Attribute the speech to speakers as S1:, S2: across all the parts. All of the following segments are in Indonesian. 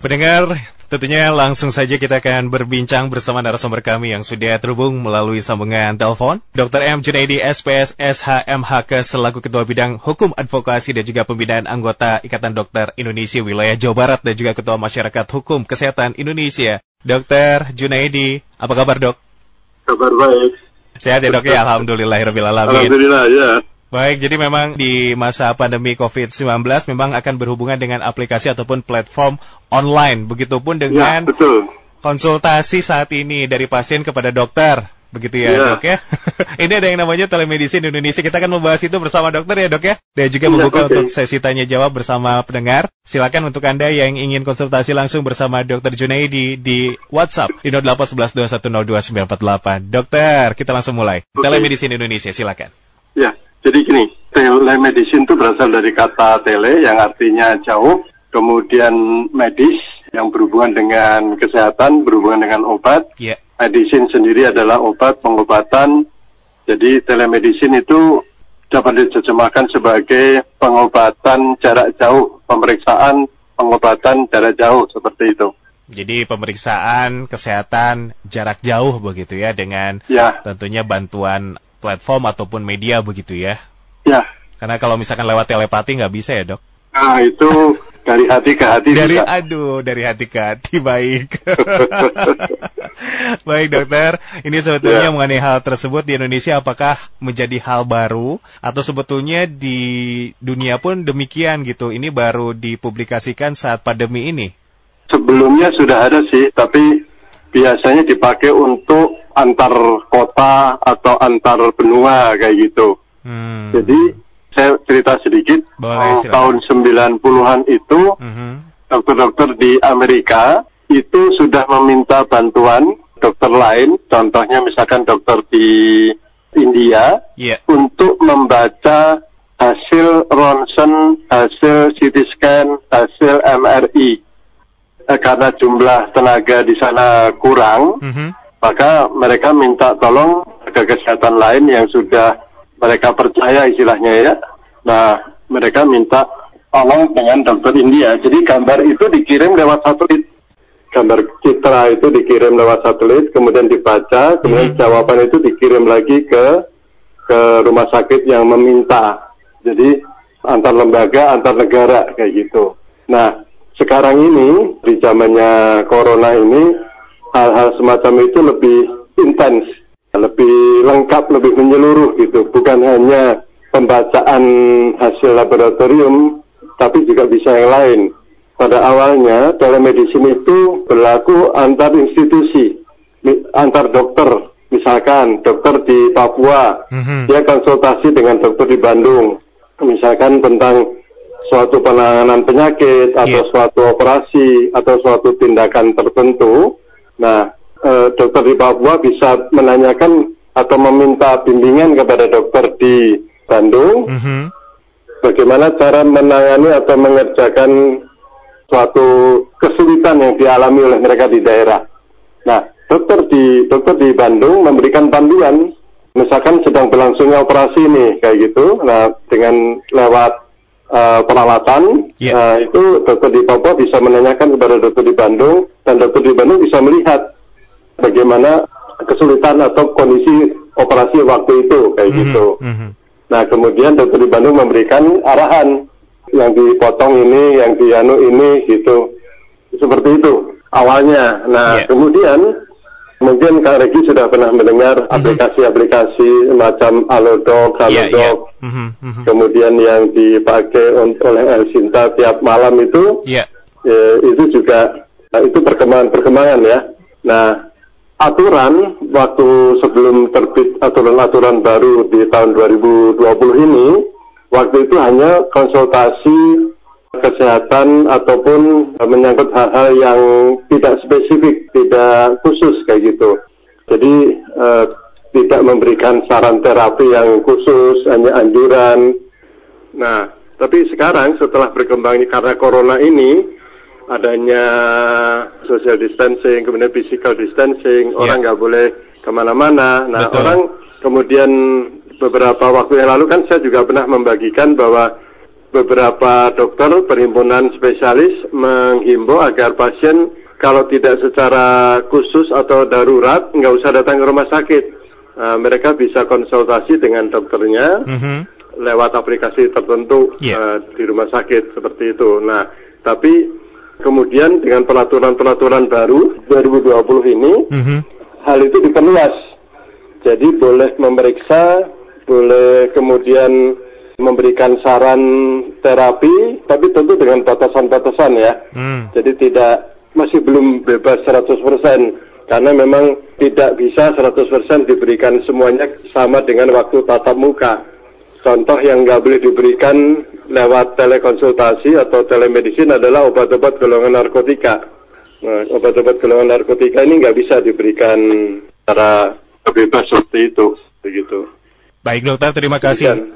S1: Pendengar, tentunya langsung saja kita akan berbincang bersama narasumber kami yang sudah terhubung melalui sambungan telepon. Dr. M. Junaidi, SPS, SHMHK, selaku Ketua Bidang Hukum Advokasi dan juga Pembinaan Anggota Ikatan Dokter Indonesia Wilayah Jawa Barat dan juga Ketua Masyarakat Hukum Kesehatan Indonesia. Dr. Junaidi, apa kabar dok?
S2: Kabar baik.
S1: Sehat ya dok ya, Alhamdulillah.
S2: Alhamdulillah ya.
S1: Baik, jadi memang di masa pandemi COVID-19 memang akan berhubungan dengan aplikasi ataupun platform online. Begitupun
S2: Ya,
S1: dengan
S2: betul.
S1: konsultasi saat ini dari pasien kepada dokter. Begitu ya,
S2: Ya.
S1: dok ya. ini ada yang namanya telemedicine Indonesia. Kita akan membahas itu bersama dokter ya, dok ya. Dan juga
S2: Ya,
S1: membuka
S2: oke.
S1: untuk sesi tanya jawab bersama pendengar. Silakan untuk Anda yang ingin konsultasi langsung bersama Dokter Junaidi di WhatsApp di 0811210298. Dokter, kita langsung mulai.
S2: Oke.
S1: Telemedicine Indonesia, silakan.
S2: Ya, jadi gini, telemedicine itu berasal dari kata tele yang artinya jauh, kemudian medis yang berhubungan dengan kesehatan, berhubungan dengan obat.
S1: Ya.
S2: Medicine sendiri adalah obat pengobatan. Jadi telemedicine itu dapat diterjemahkan sebagai pengobatan jarak jauh, pemeriksaan pengobatan jarak jauh seperti itu.
S1: Jadi pemeriksaan kesehatan jarak jauh begitu ya dengan
S2: Ya,
S1: tentunya bantuan platform ataupun media begitu ya.
S2: ya.
S1: Karena kalau misalkan lewat telepati nggak bisa ya dok.
S2: Nah, itu dari hati ke hati
S1: Dari
S2: bisa.
S1: aduh dari hati ke hati baik. baik dokter, ini sebetulnya
S2: Ya.
S1: mengenai hal tersebut di Indonesia apakah menjadi hal baru atau sebetulnya di dunia pun demikian gitu. Ini baru dipublikasikan saat pandemi ini.
S2: Sebelumnya sudah ada sih, tapi biasanya dipakai untuk antar kota atau antar benua kayak gitu.
S1: Hmm.
S2: Jadi saya cerita sedikit.
S1: Boleh,
S2: tahun 90-an itu
S1: Mhm.
S2: dokter-dokter di Amerika itu sudah meminta bantuan dokter lain, contohnya misalkan dokter di India
S1: Iya.
S2: untuk membaca hasil ronsen, hasil CT scan, hasil MRI. Eh, karena jumlah tenaga di sana kurang,
S1: Mhm.
S2: Maka mereka minta tolong ke kesehatan lain yang sudah mereka percaya istilahnya ya. Nah, mereka minta tolong dengan dokter India. Jadi gambar itu dikirim lewat satelit. Gambar citra itu dikirim lewat satelit, kemudian dibaca, kemudian
S1: Hmm.
S2: jawaban itu dikirim lagi ke ke rumah sakit yang meminta. Jadi antar lembaga, antar negara kayak gitu. Nah, sekarang ini di zamannya corona ini hal-hal semacam itu lebih intens, lebih lengkap, lebih menyeluruh gitu. Bukan hanya pembacaan hasil laboratorium, tapi juga bisa yang lain. Pada awalnya telemedicine itu berlaku antar institusi, antar dokter. Misalkan dokter di Papua,
S1: Mhm.
S2: dia konsultasi dengan dokter di Bandung, misalkan tentang suatu penanganan penyakit atau
S1: Iya.
S2: suatu operasi atau suatu tindakan tertentu. Nah, eh, dokter di Papua bisa menanyakan atau meminta bimbingan kepada dokter di Bandung
S1: Mhm.
S2: bagaimana cara menangani atau mengerjakan suatu kesulitan yang dialami oleh mereka di daerah. Nah, dokter di dokter di Bandung memberikan panduan, misalkan sedang berlangsungnya operasi nih kayak gitu. Nah, dengan lewat eh, peralatan,
S1: Iya.
S2: nah, itu dokter di Papua bisa menanyakan kepada dokter di Bandung dan dokter di Bandung bisa melihat bagaimana kesulitan atau kondisi operasi waktu itu kayak
S1: Mhm.
S2: gitu.
S1: Mhm.
S2: Nah, kemudian dokter di Bandung memberikan arahan yang dipotong ini, yang dianu ini gitu. Seperti itu awalnya. Nah,
S1: Iya.
S2: kemudian mungkin Kak Regi sudah pernah mendengar aplikasi-aplikasi macam Halodoc,
S1: Iya, iya.
S2: Halodoc,
S1: Mhm. Mhm.
S2: kemudian yang dipakai oleh El Sinta tiap malam itu
S1: Iya.
S2: eh, itu juga nah, itu perkembangan-perkembangan ya. Nah, aturan waktu sebelum terbit aturan-aturan baru di tahun 2020 ini, waktu itu hanya konsultasi kesehatan ataupun menyangkut hal-hal yang tidak spesifik, tidak khusus kayak gitu. Jadi eh, tidak memberikan saran terapi yang khusus, hanya anjuran. Nah, tapi sekarang setelah berkembangnya karena corona ini, adanya social distancing, kemudian physical distancing, orang nggak boleh ke mana-mana. Nah,
S1: Betul.
S2: orang kemudian beberapa waktu yang lalu kan saya juga pernah membagikan bahwa beberapa dokter perhimpunan spesialis menghimbau agar pasien kalau tidak secara khusus atau darurat nggak usah datang ke rumah sakit. Nah, mereka bisa konsultasi dengan dokternya mm -hmm. lewat aplikasi tertentu yeah. uh, di rumah sakit seperti itu. Nah, tapi kemudian dengan peraturan-peraturan baru 2020 ini mm -hmm. hal itu diperluas. Jadi boleh memeriksa, boleh kemudian memberikan saran terapi, tapi tentu dengan batasan-batasan ya. Hmm. Jadi tidak masih belum bebas 100% karena memang tidak bisa 100% diberikan semuanya sama dengan waktu tatap muka. Contoh yang nggak boleh diberikan lewat telekonsultasi atau telemedicine adalah obat-obat golongan narkotika. Nah, obat-obat golongan narkotika ini nggak bisa diberikan secara bebas seperti itu, begitu.
S1: Baik dokter, terima kasih.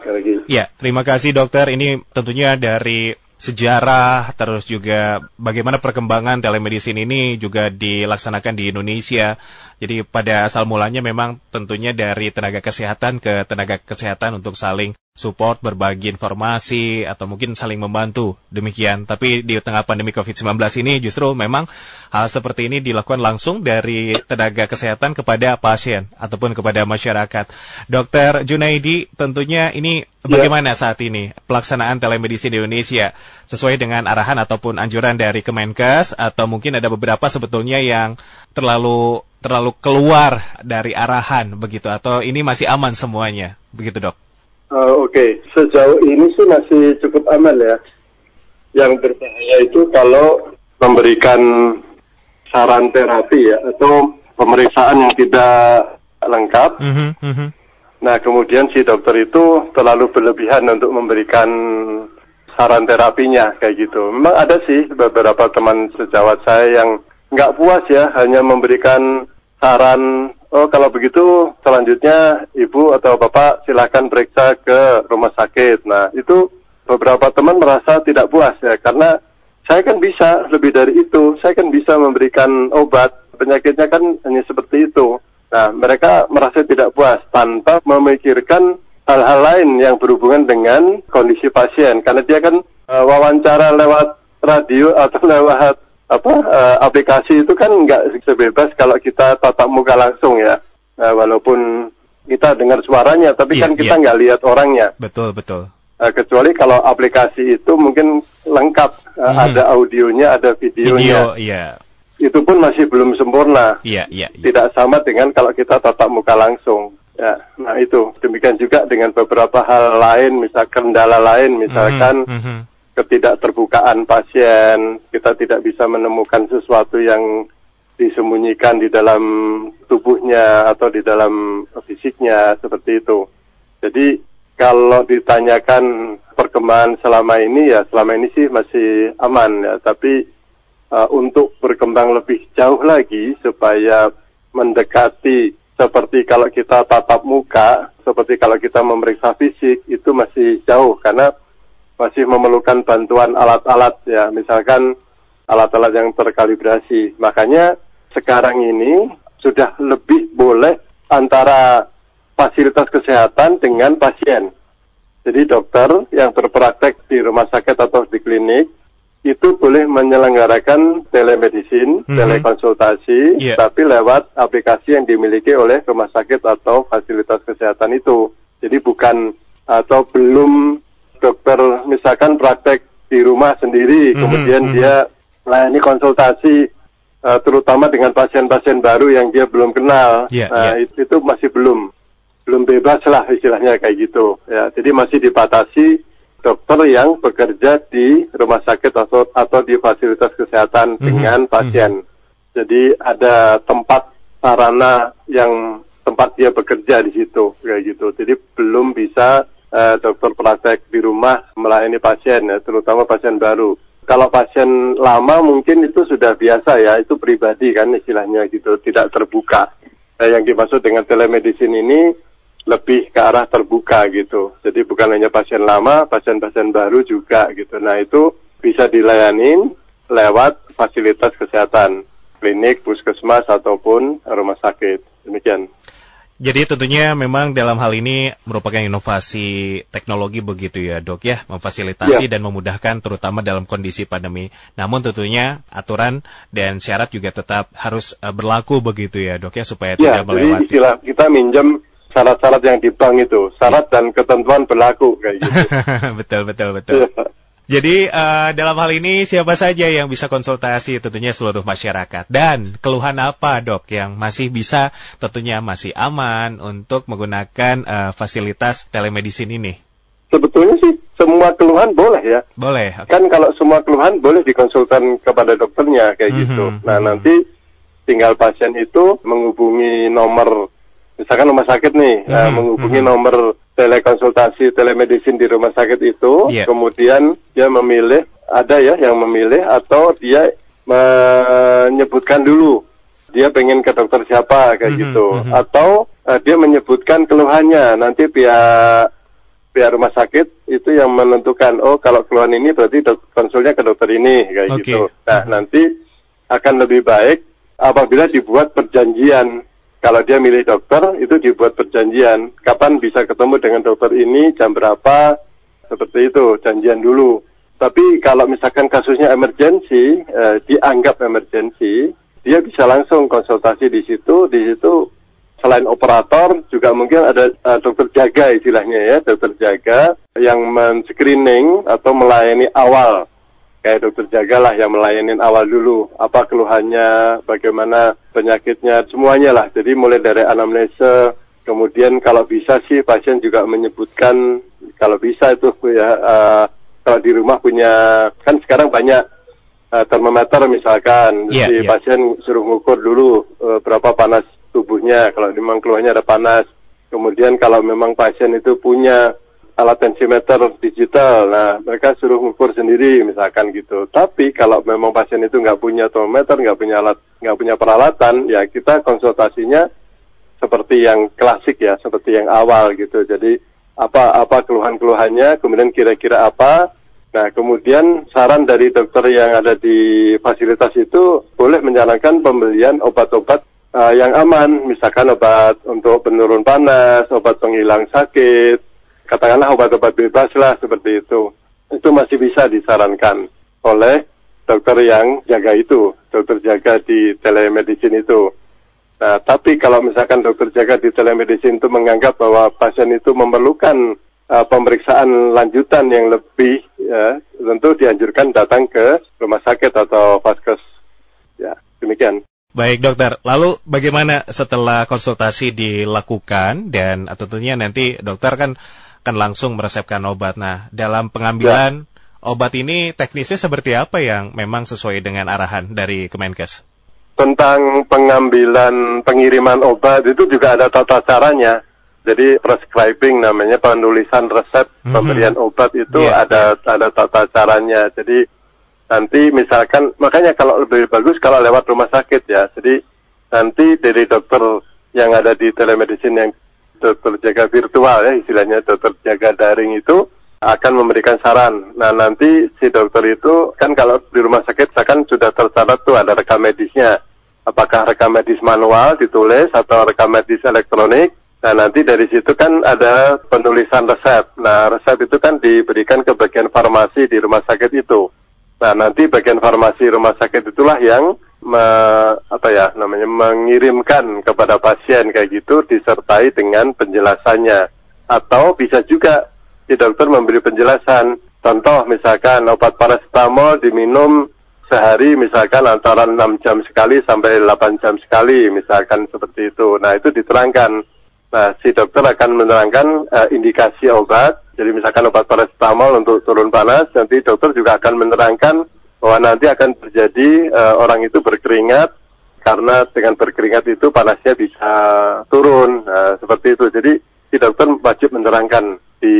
S1: Ya, terima kasih dokter. Ini tentunya dari sejarah terus juga bagaimana perkembangan telemedicine ini juga dilaksanakan di Indonesia. Jadi pada asal mulanya memang tentunya dari tenaga kesehatan ke tenaga kesehatan untuk saling support, berbagi informasi, atau mungkin saling membantu. Demikian. Tapi di tengah pandemi COVID-19 ini justru memang hal seperti ini dilakukan langsung dari tenaga kesehatan kepada pasien ataupun kepada masyarakat. Dokter Junaidi, tentunya ini ya. bagaimana saat ini pelaksanaan telemedicine di Indonesia sesuai dengan arahan ataupun anjuran dari Kemenkes atau mungkin ada beberapa sebetulnya yang terlalu terlalu keluar dari arahan begitu atau ini masih aman semuanya begitu dok?
S2: Uh, Oke, okay. sejauh ini sih masih cukup aman ya. Yang berbahaya itu kalau memberikan saran terapi ya atau pemeriksaan yang tidak lengkap. Mm -hmm, mm -hmm. Nah kemudian si dokter itu terlalu berlebihan untuk memberikan saran terapinya kayak gitu. Memang ada sih beberapa teman sejawat saya yang nggak puas ya hanya memberikan saran Oh, kalau begitu selanjutnya ibu atau bapak silakan periksa ke rumah sakit. Nah, itu beberapa teman merasa tidak puas ya karena saya kan bisa lebih dari itu. Saya kan bisa memberikan obat. Penyakitnya kan hanya seperti itu. Nah, mereka merasa tidak puas tanpa memikirkan hal-hal lain yang berhubungan dengan kondisi pasien karena dia kan uh, wawancara lewat radio atau lewat apa uh, aplikasi itu kan nggak sebebas kalau kita tatap muka langsung ya uh, walaupun kita dengar suaranya tapi yeah, kan kita iya. nggak yeah. lihat orangnya
S1: betul betul
S2: uh, kecuali kalau aplikasi itu mungkin lengkap uh, hmm. ada audionya ada videonya
S1: Video, yeah.
S2: itu pun masih belum sempurna
S1: yeah, yeah, yeah.
S2: tidak sama dengan kalau kita tatap muka langsung ya nah itu demikian juga dengan beberapa hal lain misal kendala lain misalkan mm -hmm ketidakterbukaan pasien, kita tidak bisa menemukan sesuatu yang disembunyikan di dalam tubuhnya atau di dalam fisiknya seperti itu. Jadi kalau ditanyakan perkembangan selama ini ya selama ini sih masih aman ya, tapi uh, untuk berkembang lebih jauh lagi supaya mendekati seperti kalau kita tatap muka, seperti kalau kita memeriksa fisik itu masih jauh karena masih memerlukan bantuan alat-alat ya, misalkan alat-alat yang terkalibrasi. Makanya sekarang ini sudah lebih boleh antara fasilitas kesehatan dengan pasien. Jadi dokter yang berpraktek di rumah sakit atau di klinik itu boleh menyelenggarakan telemedicine, mm -hmm. telekonsultasi, yeah. tapi lewat aplikasi yang dimiliki oleh rumah sakit atau fasilitas kesehatan itu. Jadi bukan atau belum dokter misalkan praktek di rumah sendiri, mm-hmm, kemudian mm-hmm. dia melayani konsultasi uh, terutama dengan pasien-pasien baru yang dia belum kenal. Yeah, nah, yeah. Itu, itu masih belum belum bebas lah istilahnya kayak gitu. Ya, jadi masih dibatasi dokter yang bekerja di rumah sakit atau atau di fasilitas kesehatan mm-hmm. dengan mhm. pasien. Mm-hmm. Jadi ada tempat sarana yang tempat dia bekerja di situ kayak gitu. Jadi belum bisa uh, dokter praktek di rumah melayani pasien ya, terutama pasien baru. Kalau pasien lama mungkin itu sudah biasa ya, itu pribadi kan istilahnya gitu, tidak terbuka. Nah, yang dimaksud dengan telemedicine ini lebih ke arah terbuka gitu. Jadi bukan hanya pasien lama, pasien-pasien baru juga gitu. Nah itu bisa dilayani lewat fasilitas kesehatan, klinik, puskesmas ataupun rumah sakit. Demikian.
S1: Jadi tentunya memang dalam hal ini merupakan inovasi teknologi begitu ya dok ya, memfasilitasi ya. dan memudahkan terutama dalam kondisi pandemi. Namun tentunya aturan dan syarat juga tetap harus uh, berlaku begitu ya dok ya supaya ya, tidak melewati.
S2: Jadi istilah kita minjem syarat-syarat yang di bank itu, syarat ya. dan ketentuan berlaku kayak gitu.
S1: betul betul betul. Ya. Jadi uh, dalam hal ini siapa saja yang bisa konsultasi tentunya seluruh masyarakat dan keluhan apa dok yang masih bisa tentunya masih aman untuk menggunakan uh, fasilitas telemedicine ini?
S2: Sebetulnya sih semua keluhan boleh ya.
S1: Boleh. Okay.
S2: Kan kalau semua keluhan boleh dikonsultan kepada dokternya kayak mm -hmm, gitu. Nah mm -hmm. nanti tinggal pasien itu menghubungi nomor misalkan rumah sakit nih, mm -hmm, uh, menghubungi mm -hmm. nomor telekonsultasi telemedicine di rumah sakit itu, yeah. kemudian dia memilih ada ya yang memilih atau dia menyebutkan dulu dia pengen ke dokter siapa kayak mm -hmm, gitu mm -hmm. atau uh, dia menyebutkan keluhannya nanti pihak pihak rumah sakit itu yang menentukan oh kalau keluhan ini berarti dok konsulnya ke dokter ini kayak okay. gitu nah mm -hmm. nanti akan lebih baik apabila dibuat perjanjian kalau dia milih dokter, itu dibuat perjanjian. Kapan bisa ketemu dengan dokter ini, jam berapa, seperti itu, janjian dulu. Tapi kalau misalkan kasusnya emergensi, eh, dianggap emergensi, dia bisa langsung konsultasi di situ. Di situ selain operator juga mungkin ada uh, dokter jaga istilahnya ya, dokter jaga yang men-screening atau melayani awal kayak dokter jagalah yang melayani awal dulu apa keluhannya bagaimana penyakitnya semuanya lah. Jadi mulai dari anamnesa kemudian kalau bisa sih pasien juga menyebutkan kalau bisa itu ya uh, kalau di rumah punya kan sekarang banyak uh, termometer misalkan. Yeah, si yeah. pasien suruh ngukur dulu uh, berapa panas tubuhnya. Kalau memang keluhannya ada panas. Kemudian kalau memang pasien itu punya alat tensimeter digital. Nah, mereka suruh mengukur sendiri misalkan gitu. Tapi kalau memang pasien itu nggak punya termometer, nggak punya alat, nggak punya peralatan, ya kita konsultasinya seperti yang klasik ya, seperti yang awal gitu. Jadi apa apa keluhan-keluhannya, kemudian kira-kira apa. Nah, kemudian saran dari dokter yang ada di fasilitas itu boleh menjalankan pembelian obat-obat uh, yang aman, misalkan obat untuk penurun panas, obat penghilang sakit, katakanlah obat-obat bebas lah seperti itu. Itu masih bisa disarankan oleh dokter yang jaga itu, dokter jaga di telemedicine itu. Nah, tapi kalau misalkan dokter jaga di telemedicine itu menganggap bahwa pasien itu memerlukan uh, pemeriksaan lanjutan yang lebih, ya, tentu dianjurkan datang ke rumah sakit atau vaskes. Ya, demikian.
S1: Baik dokter, lalu bagaimana setelah konsultasi dilakukan dan tentunya nanti dokter kan akan langsung meresepkan obat. Nah, dalam pengambilan ya. obat ini teknisnya seperti apa yang memang sesuai dengan arahan dari Kemenkes?
S2: Tentang pengambilan pengiriman obat itu juga ada tata caranya. Jadi prescribing namanya penulisan resep mm -hmm. pemberian obat itu yeah. ada ada tata caranya. Jadi nanti misalkan makanya kalau lebih bagus kalau lewat rumah sakit ya. Jadi nanti dari dokter yang ada di telemedicine yang dokter jaga virtual ya istilahnya dokter jaga daring itu akan memberikan saran. Nah nanti si dokter itu kan kalau di rumah sakit kan sudah tercatat tuh ada rekam medisnya. Apakah rekam medis manual ditulis atau rekam medis elektronik? Nah nanti dari situ kan ada penulisan resep. Nah resep itu kan diberikan ke bagian farmasi di rumah sakit itu. Nah nanti bagian farmasi rumah sakit itulah yang me, apa ya namanya mengirimkan kepada pasien kayak gitu disertai dengan penjelasannya. Atau bisa juga si dokter memberi penjelasan. Contoh misalkan obat paracetamol diminum sehari misalkan antara 6 jam sekali sampai 8 jam sekali misalkan seperti itu. Nah itu diterangkan. Nah si dokter akan menerangkan uh, indikasi obat. Jadi misalkan obat paracetamol untuk turun panas nanti dokter juga akan menerangkan bahwa nanti akan terjadi uh, orang itu berkeringat karena dengan berkeringat itu panasnya bisa turun nah, seperti itu. Jadi si dokter wajib menerangkan di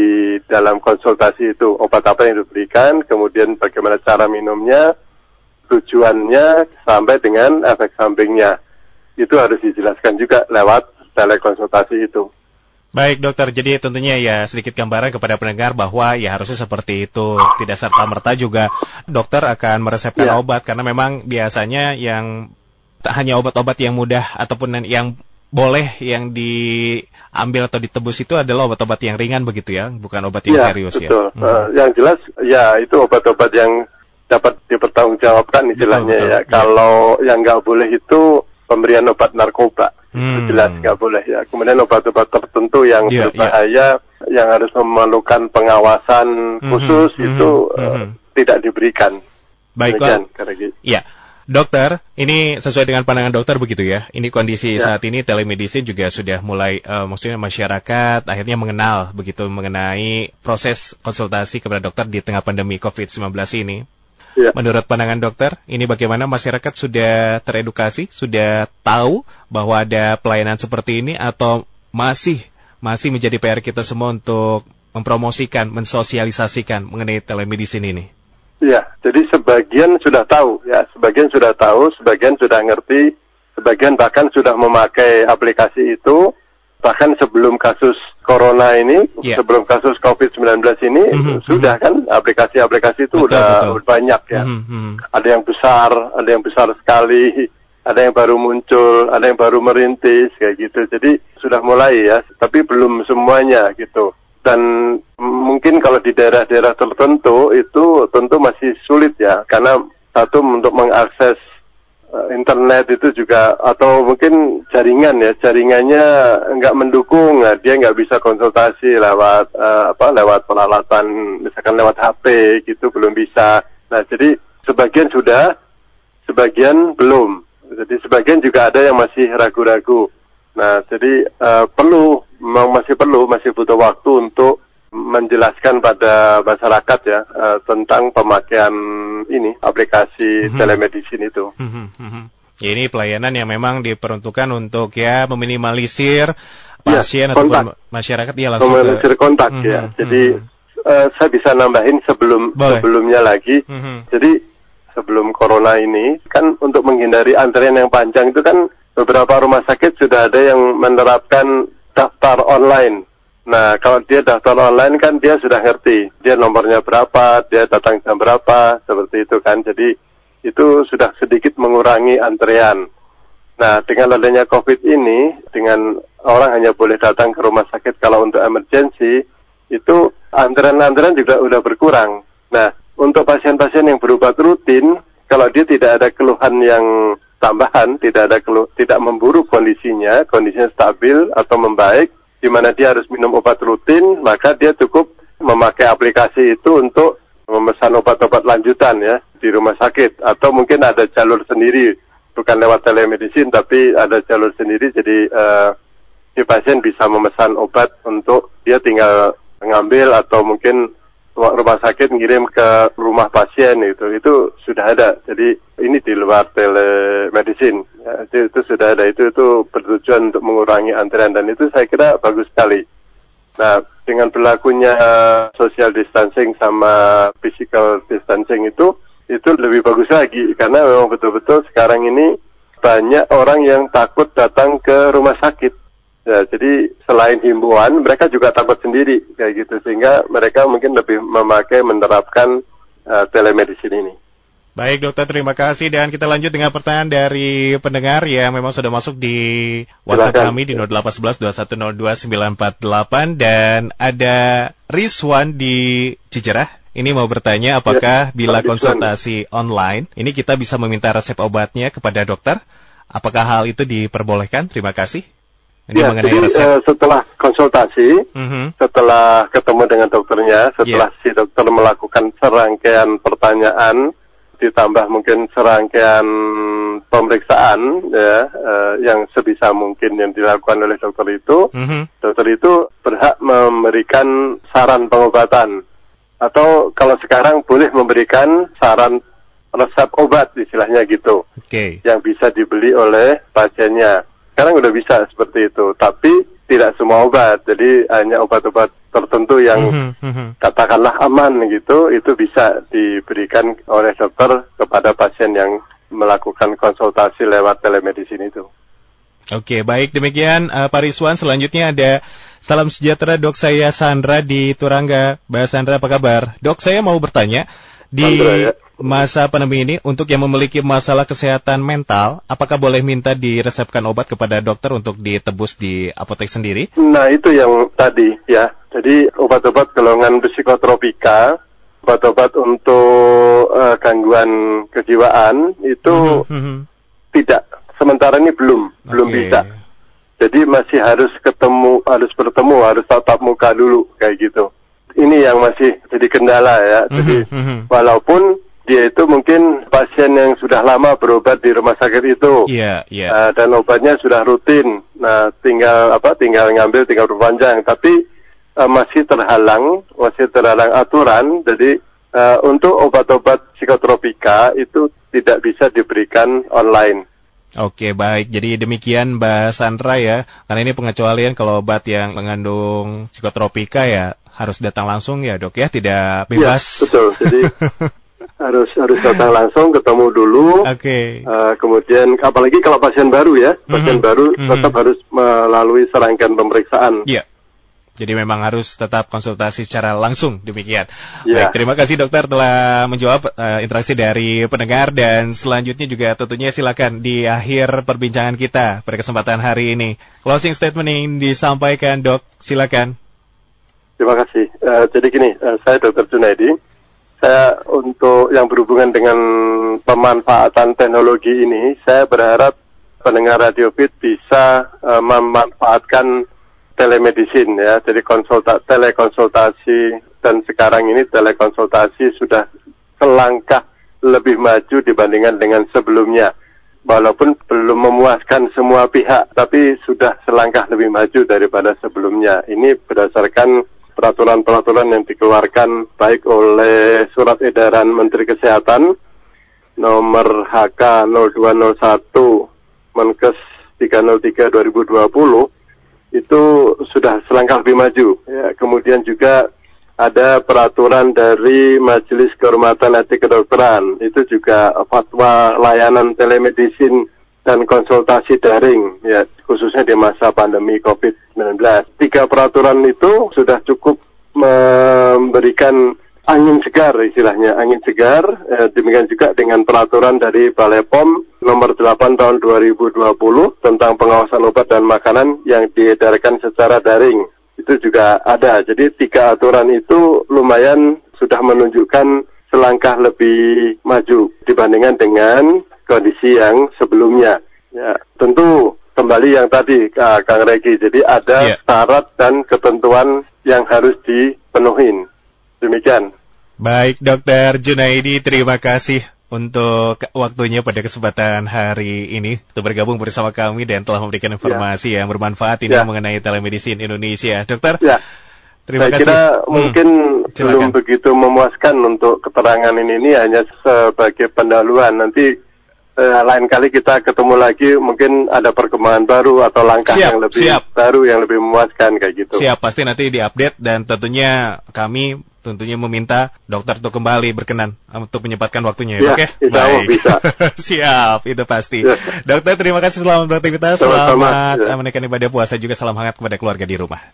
S2: dalam konsultasi itu obat apa yang diberikan, kemudian bagaimana cara minumnya, tujuannya sampai dengan efek sampingnya. Itu harus dijelaskan juga lewat telekonsultasi itu.
S1: Baik dokter, jadi tentunya ya sedikit gambaran kepada pendengar bahwa ya harusnya seperti itu. Tidak serta-merta juga dokter akan meresepkan ya. obat karena memang biasanya yang tak hanya obat-obat yang mudah ataupun yang boleh yang diambil atau ditebus itu adalah obat-obat yang ringan begitu ya, bukan obat yang
S2: ya,
S1: serius
S2: betul.
S1: ya.
S2: Hmm. Uh, yang jelas ya itu obat-obat yang dapat dipertanggungjawabkan istilahnya betul, betul. ya. ya. Kalau yang nggak boleh itu pemberian obat narkoba, hmm. jelas nggak boleh ya. Kemudian obat-obat tertentu yang yeah, berbahaya yeah. yang harus memerlukan pengawasan hmm, khusus mm -hmm, itu mm -hmm. uh, tidak diberikan.
S1: Baiklah. Ya. Dokter, ini sesuai dengan pandangan dokter begitu ya. Ini kondisi ya. saat ini telemedicine juga sudah mulai, uh, maksudnya masyarakat akhirnya mengenal begitu mengenai proses konsultasi kepada dokter di tengah pandemi COVID-19 ini. Ya. Menurut pandangan dokter, ini bagaimana masyarakat sudah teredukasi, sudah tahu bahwa ada pelayanan seperti ini atau masih masih menjadi PR kita semua untuk mempromosikan, mensosialisasikan mengenai telemedicine ini?
S2: Ya, jadi sebagian sudah tahu ya, sebagian sudah tahu, sebagian sudah ngerti, sebagian bahkan sudah memakai aplikasi itu bahkan sebelum kasus corona ini, yeah. sebelum kasus COVID-19 ini mm -hmm, sudah kan aplikasi-aplikasi itu betul, udah betul. banyak ya. Mm -hmm. Ada yang besar, ada yang besar sekali, ada yang baru muncul, ada yang baru merintis kayak gitu. Jadi sudah mulai ya, tapi belum semuanya gitu dan mungkin kalau di daerah-daerah tertentu itu tentu masih sulit ya karena satu untuk mengakses internet itu juga atau mungkin jaringan ya jaringannya nggak mendukung nah, dia nggak bisa konsultasi lewat uh, apa lewat peralatan misalkan lewat HP gitu belum bisa. Nah jadi sebagian sudah sebagian belum. Jadi sebagian juga ada yang masih ragu-ragu. Nah jadi uh, perlu memang masih perlu, masih butuh waktu untuk menjelaskan pada masyarakat ya uh, tentang pemakaian ini aplikasi mm-hmm. telemedicine itu. Mm-hmm.
S1: Ya, ini pelayanan yang memang diperuntukkan untuk ya meminimalisir ya, pasien ya, ataupun masyarakat ya langsung
S2: meminimalisir ke... kontak mm-hmm. ya. Jadi mm-hmm. uh, saya bisa nambahin sebelum Boleh. sebelumnya lagi. Mm-hmm. Jadi sebelum corona ini kan untuk menghindari antrian yang panjang itu kan beberapa rumah sakit sudah ada yang menerapkan daftar online. Nah, kalau dia daftar online kan dia sudah ngerti, dia nomornya berapa, dia datang jam berapa, seperti itu kan. Jadi itu sudah sedikit mengurangi antrean. Nah, dengan adanya COVID ini, dengan orang hanya boleh datang ke rumah sakit kalau untuk emergensi, itu antrean-antrean juga sudah berkurang. Nah, untuk pasien-pasien yang berobat rutin, kalau dia tidak ada keluhan yang tambahan, tidak ada kelu tidak memburuk kondisinya, kondisinya stabil atau membaik, di mana dia harus minum obat rutin, maka dia cukup memakai aplikasi itu untuk memesan obat-obat lanjutan ya di rumah sakit. Atau mungkin ada jalur sendiri bukan lewat telemedicine tapi ada jalur sendiri. Jadi uh, si pasien bisa memesan obat untuk dia tinggal mengambil atau mungkin rumah sakit ngirim ke rumah pasien itu itu sudah ada. Jadi ini di luar telemedicine. Ya, itu, itu sudah ada. Itu itu bertujuan untuk mengurangi antrian. Dan itu saya kira bagus sekali. Nah dengan berlakunya social distancing sama physical distancing itu itu lebih bagus lagi. Karena memang betul-betul sekarang ini banyak orang yang takut datang ke rumah sakit Ya, jadi selain himbauan, mereka juga takut sendiri kayak gitu sehingga mereka mungkin lebih memakai menerapkan uh, telemedicine ini.
S1: Baik dokter, terima kasih dan kita lanjut dengan pertanyaan dari pendengar yang memang sudah masuk di WhatsApp Silakan. kami di 0811 dan ada Rizwan di Cijerah. Ini mau bertanya apakah ya, bila konsultasi online ini kita bisa meminta resep obatnya kepada dokter? Apakah hal itu diperbolehkan? Terima kasih.
S2: Ini ya, jadi uh, setelah konsultasi, mm -hmm. setelah ketemu dengan dokternya, setelah yeah. si dokter melakukan serangkaian pertanyaan, ditambah mungkin serangkaian pemeriksaan ya uh, yang sebisa mungkin yang dilakukan oleh dokter itu, mm -hmm. dokter itu berhak memberikan saran pengobatan atau kalau sekarang boleh memberikan saran resep obat istilahnya gitu, okay. yang bisa dibeli oleh pasiennya. Sekarang udah bisa seperti itu, tapi tidak semua obat. Jadi hanya obat-obat tertentu yang mm -hmm. katakanlah aman gitu, itu bisa diberikan oleh dokter kepada pasien yang melakukan konsultasi lewat telemedicine itu.
S1: Oke, baik demikian uh, Pak Rizwan. Selanjutnya ada salam sejahtera dok saya Sandra di Turangga. Mbak Sandra apa kabar? Dok saya mau bertanya, Di ya. masa pandemi ini, untuk yang memiliki masalah kesehatan mental, apakah boleh minta diresepkan obat kepada dokter untuk ditebus di apotek sendiri?
S2: Nah, itu yang tadi ya. Jadi obat-obat golongan psikotropika, obat-obat untuk uh, gangguan kejiwaan itu mm -hmm. tidak. Sementara ini belum, okay. belum bisa. Jadi masih harus ketemu, harus bertemu, harus tatap muka dulu kayak gitu ini yang masih jadi kendala ya. Mm-hmm, jadi mm-hmm. walaupun dia itu mungkin pasien yang sudah lama berobat di rumah sakit itu,
S1: yeah, yeah.
S2: Uh, dan obatnya sudah rutin. Nah, tinggal apa? Tinggal ngambil, tinggal berpanjang. Tapi uh, masih terhalang, masih terhalang aturan. Jadi uh, untuk obat-obat psikotropika itu tidak bisa diberikan online.
S1: Oke baik, jadi demikian Mbak Sandra ya, karena ini pengecualian kalau obat yang mengandung psikotropika ya harus datang langsung ya dok ya, tidak bebas.
S2: Ya, betul, jadi harus harus datang langsung ketemu dulu.
S1: Oke. Okay.
S2: Uh, kemudian apalagi kalau pasien baru ya, pasien mm -hmm. baru mm -hmm. tetap harus melalui serangkaian pemeriksaan.
S1: Iya. Yeah. Jadi memang harus tetap konsultasi secara langsung demikian. Ya. Baik, terima kasih dokter telah menjawab uh, interaksi dari pendengar dan selanjutnya juga tentunya silakan di akhir perbincangan kita pada kesempatan hari ini. Closing statement yang disampaikan dok, silakan.
S2: Terima kasih. Uh, jadi gini, uh, saya Dr. Junaidi. Saya untuk yang berhubungan dengan pemanfaatan teknologi ini, saya berharap pendengar Radio Fit bisa uh, memanfaatkan telemedicine ya. Jadi konsulta telekonsultasi dan sekarang ini telekonsultasi sudah selangkah lebih maju dibandingkan dengan sebelumnya. Walaupun belum memuaskan semua pihak, tapi sudah selangkah lebih maju daripada sebelumnya. Ini berdasarkan peraturan-peraturan yang dikeluarkan baik oleh surat edaran Menteri Kesehatan nomor HK 0201 Menkes 303 2020 itu sudah selangkah lebih maju. Ya, kemudian juga ada peraturan dari Majelis Kehormatan Etik Kedokteran. Itu juga fatwa layanan telemedicine dan konsultasi daring ya khususnya di masa pandemi COVID-19. Tiga peraturan itu sudah cukup memberikan angin segar istilahnya, angin segar. Eh, demikian juga dengan peraturan dari Balai POM nomor 8 tahun 2020 tentang pengawasan obat dan makanan yang diedarkan secara daring. Itu juga ada. Jadi tiga aturan itu lumayan sudah menunjukkan selangkah lebih maju dibandingkan dengan kondisi yang sebelumnya. Ya, tentu kembali yang tadi uh, Kang Regi. Jadi ada yeah. syarat dan ketentuan yang harus dipenuhi. Demikian.
S1: Baik, Dokter Junaidi, terima kasih untuk waktunya pada kesempatan hari ini untuk bergabung bersama kami dan telah memberikan ya. informasi ya. yang bermanfaat ini ya. mengenai telemedicine Indonesia. Dokter,
S2: ya. terima Saya kasih. Kira hmm, mungkin belum begitu memuaskan untuk keterangan ini, ini hanya sebagai pendahuluan. Nanti uh, lain kali kita ketemu lagi mungkin ada perkembangan baru atau langkah siap, yang lebih siap. baru yang lebih memuaskan kayak gitu.
S1: Siap, pasti nanti diupdate dan tentunya kami tentunya meminta dokter untuk kembali berkenan untuk menyempatkan waktunya
S2: ya,
S1: Oke,
S2: okay? baik. Bisa.
S1: Siap, itu pasti. Ya. Dokter, terima kasih selamat beraktivitas, selamat ya. menekan ibadah puasa juga salam hangat kepada keluarga di rumah.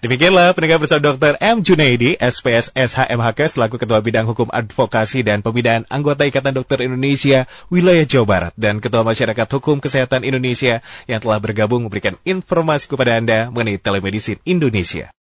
S1: Demikianlah pendengar bersama Dokter M Junaidi, SPS SHMHK selaku Ketua Bidang Hukum Advokasi dan Pembinaan Anggota Ikatan Dokter Indonesia Wilayah Jawa Barat dan Ketua Masyarakat Hukum Kesehatan Indonesia yang telah bergabung memberikan informasi kepada Anda mengenai telemedicine Indonesia.